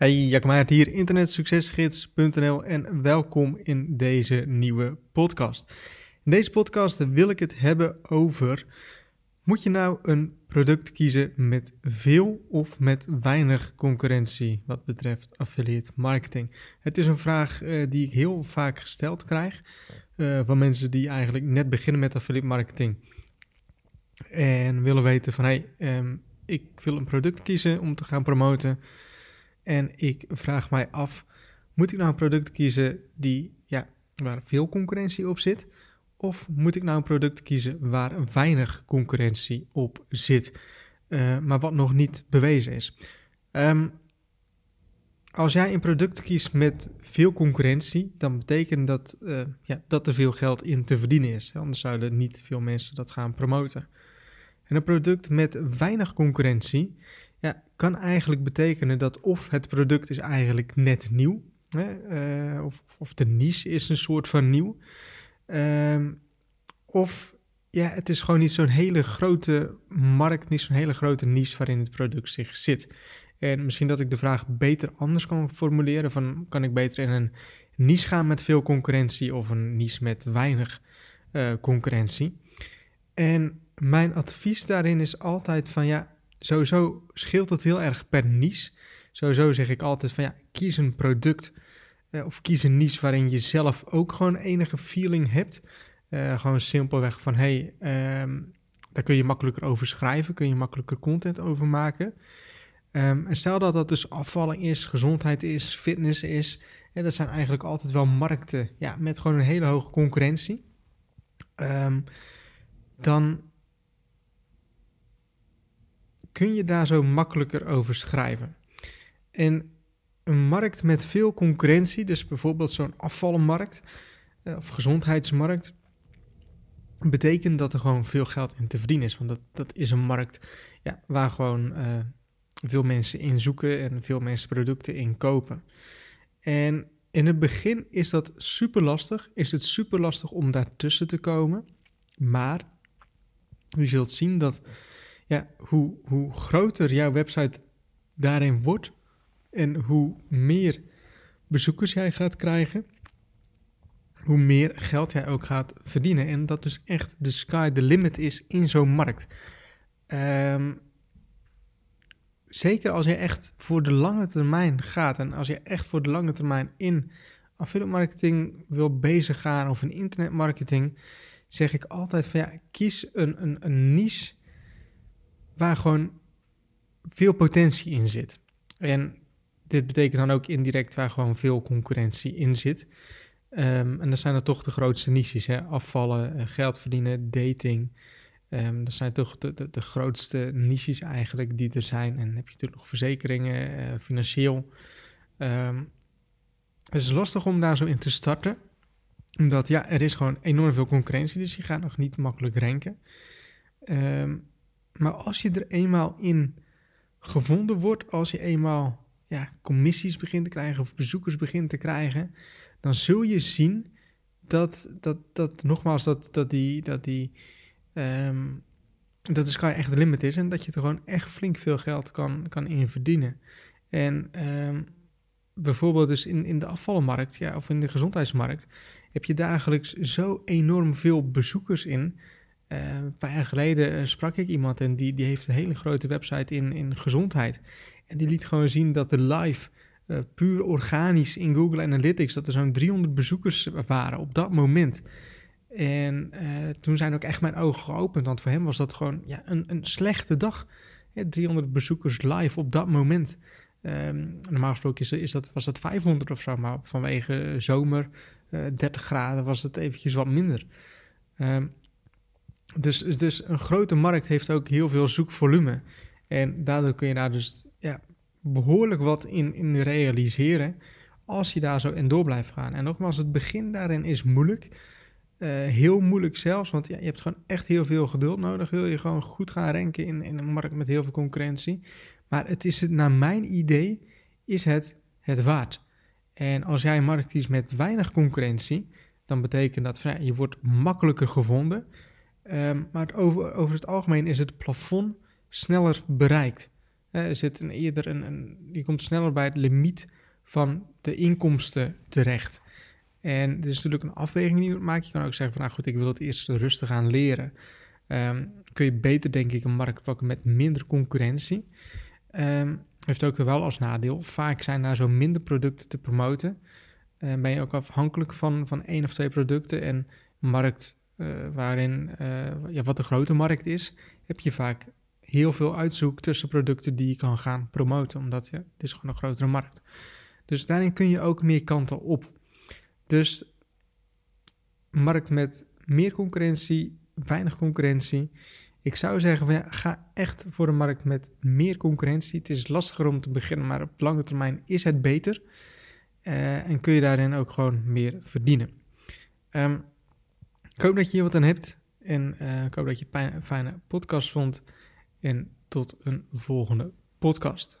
Hey, Jack hier, internetsuccesgids.nl en welkom in deze nieuwe podcast. In deze podcast wil ik het hebben over, moet je nou een product kiezen met veel of met weinig concurrentie wat betreft affiliate marketing? Het is een vraag uh, die ik heel vaak gesteld krijg uh, van mensen die eigenlijk net beginnen met affiliate marketing en willen weten van, hey, um, ik wil een product kiezen om te gaan promoten en ik vraag mij af, moet ik nou een product kiezen die, ja, waar veel concurrentie op zit? Of moet ik nou een product kiezen waar weinig concurrentie op zit, uh, maar wat nog niet bewezen is? Um, als jij een product kiest met veel concurrentie, dan betekent dat uh, ja, dat er veel geld in te verdienen is. Anders zouden niet veel mensen dat gaan promoten. En een product met weinig concurrentie, kan eigenlijk betekenen dat of het product is eigenlijk net nieuw, hè, uh, of, of de niche is een soort van nieuw, um, of ja, het is gewoon niet zo'n hele grote markt, niet zo'n hele grote niche waarin het product zich zit. En misschien dat ik de vraag beter anders kan formuleren, van kan ik beter in een niche gaan met veel concurrentie of een niche met weinig uh, concurrentie. En mijn advies daarin is altijd van ja, sowieso scheelt het heel erg per niche. Sowieso zeg ik altijd van ja, kies een product uh, of kies een niche waarin je zelf ook gewoon enige feeling hebt. Uh, gewoon simpelweg van hey, um, daar kun je makkelijker over schrijven, kun je makkelijker content over maken. Um, en stel dat dat dus afvalling is, gezondheid is, fitness is. En dat zijn eigenlijk altijd wel markten ja, met gewoon een hele hoge concurrentie. Um, dan kun je daar zo makkelijker over schrijven. En een markt met veel concurrentie, dus bijvoorbeeld zo'n afvallenmarkt uh, of gezondheidsmarkt, betekent dat er gewoon veel geld in te verdienen is. Want dat, dat is een markt ja, waar gewoon uh, veel mensen in zoeken en veel mensen producten in kopen. En in het begin is dat super lastig, is het super lastig om daartussen te komen. Maar u zult zien dat ja, hoe, hoe groter jouw website daarin wordt en hoe meer bezoekers jij gaat krijgen, hoe meer geld jij ook gaat verdienen. En dat dus echt de sky the limit is in zo'n markt. Um, zeker als je echt voor de lange termijn gaat en als je echt voor de lange termijn in affiliate marketing wil bezig gaan of in internetmarketing, zeg ik altijd van ja, kies een, een, een niche waar gewoon veel potentie in zit. En dit betekent dan ook indirect waar gewoon veel concurrentie in zit. Um, en dat zijn dan toch de grootste niches. Hè? Afvallen, eh, geld verdienen, dating. Um, dat zijn toch de, de, de, grootste niches eigenlijk die er zijn. En heb je natuurlijk nog verzekeringen, uh, financieel. Um, het is lastig om daar zo in te starten. Omdat ja, er is gewoon enorm veel concurrentie. Dus je gaat nog niet makkelijk ranken. Maar als je er eenmaal in gevonden wordt, als je eenmaal ja, commissies begint te krijgen of bezoekers begint te krijgen, dan zul je zien dat, dat, dat nogmaals, dat, dat die, dat die, um, dat de sky echt limit is en dat je er gewoon echt flink veel geld kan, kan in verdienen. En um, bijvoorbeeld dus in, in de afvallenmarkt ja, of in de gezondheidsmarkt heb je dagelijks zo enorm veel bezoekers in uh, een paar jaar geleden uh, sprak ik iemand en die, die heeft een hele grote website in, in gezondheid. En die liet gewoon zien dat de live, uh, puur organisch in Google Analytics, dat er zo'n 300 bezoekers waren op dat moment. En toen zijn ook echt mijn ogen geopend, want voor hem was dat gewoon ja, een, een slechte dag. 300 bezoekers live op dat moment. Um, normaal gesproken is, is, dat, was dat 500 of zo, maar vanwege zomer, 30 graden, was het eventjes wat minder. Um, dus, dus een grote markt heeft ook heel veel zoekvolume. En daardoor kun je daar dus ja, behoorlijk wat in, in realiseren als je daar zo in door blijft gaan. En nogmaals, het begin daarin is moeilijk. Uh, heel moeilijk zelfs, want ja, je hebt gewoon echt heel veel geduld nodig. Wil je gewoon goed gaan ranken in, in een markt met heel veel concurrentie. Maar het is het, naar mijn idee, is het het waard. En als jij een markt kiest met weinig concurrentie, dan betekent dat je wordt makkelijker gevonden Um, maar over, over het algemeen is het plafond sneller bereikt. er zit een, eerder een, een, je komt sneller bij het limiet van de inkomsten terecht. En het is natuurlijk een afweging die je maken. Je kan ook zeggen van, nou goed, ik wil het eerst rustig gaan leren. Ehm, kun je beter, denk ik, een markt pakken met minder concurrentie. Um, heeft ook wel als nadeel, vaak zijn daar zo minder producten te promoten. Ben je ook afhankelijk van, van één of twee producten. En markt waarin, uh, ja, wat de grote markt is, heb je vaak heel veel uitzoek tussen producten die je kan gaan promoten. Omdat ja, het is gewoon een grotere markt. Dus daarin kun je ook meer kanten op. Dus markt met meer concurrentie, weinig concurrentie. Ik zou zeggen, ga echt voor een markt met meer concurrentie. Het is lastiger om te beginnen, maar op lange termijn is het beter. Uh, en kun je daarin ook gewoon meer verdienen. Um, ik hoop dat je hier wat aan hebt. En uh, ik hoop dat je een fijne podcast vond. En tot een volgende podcast.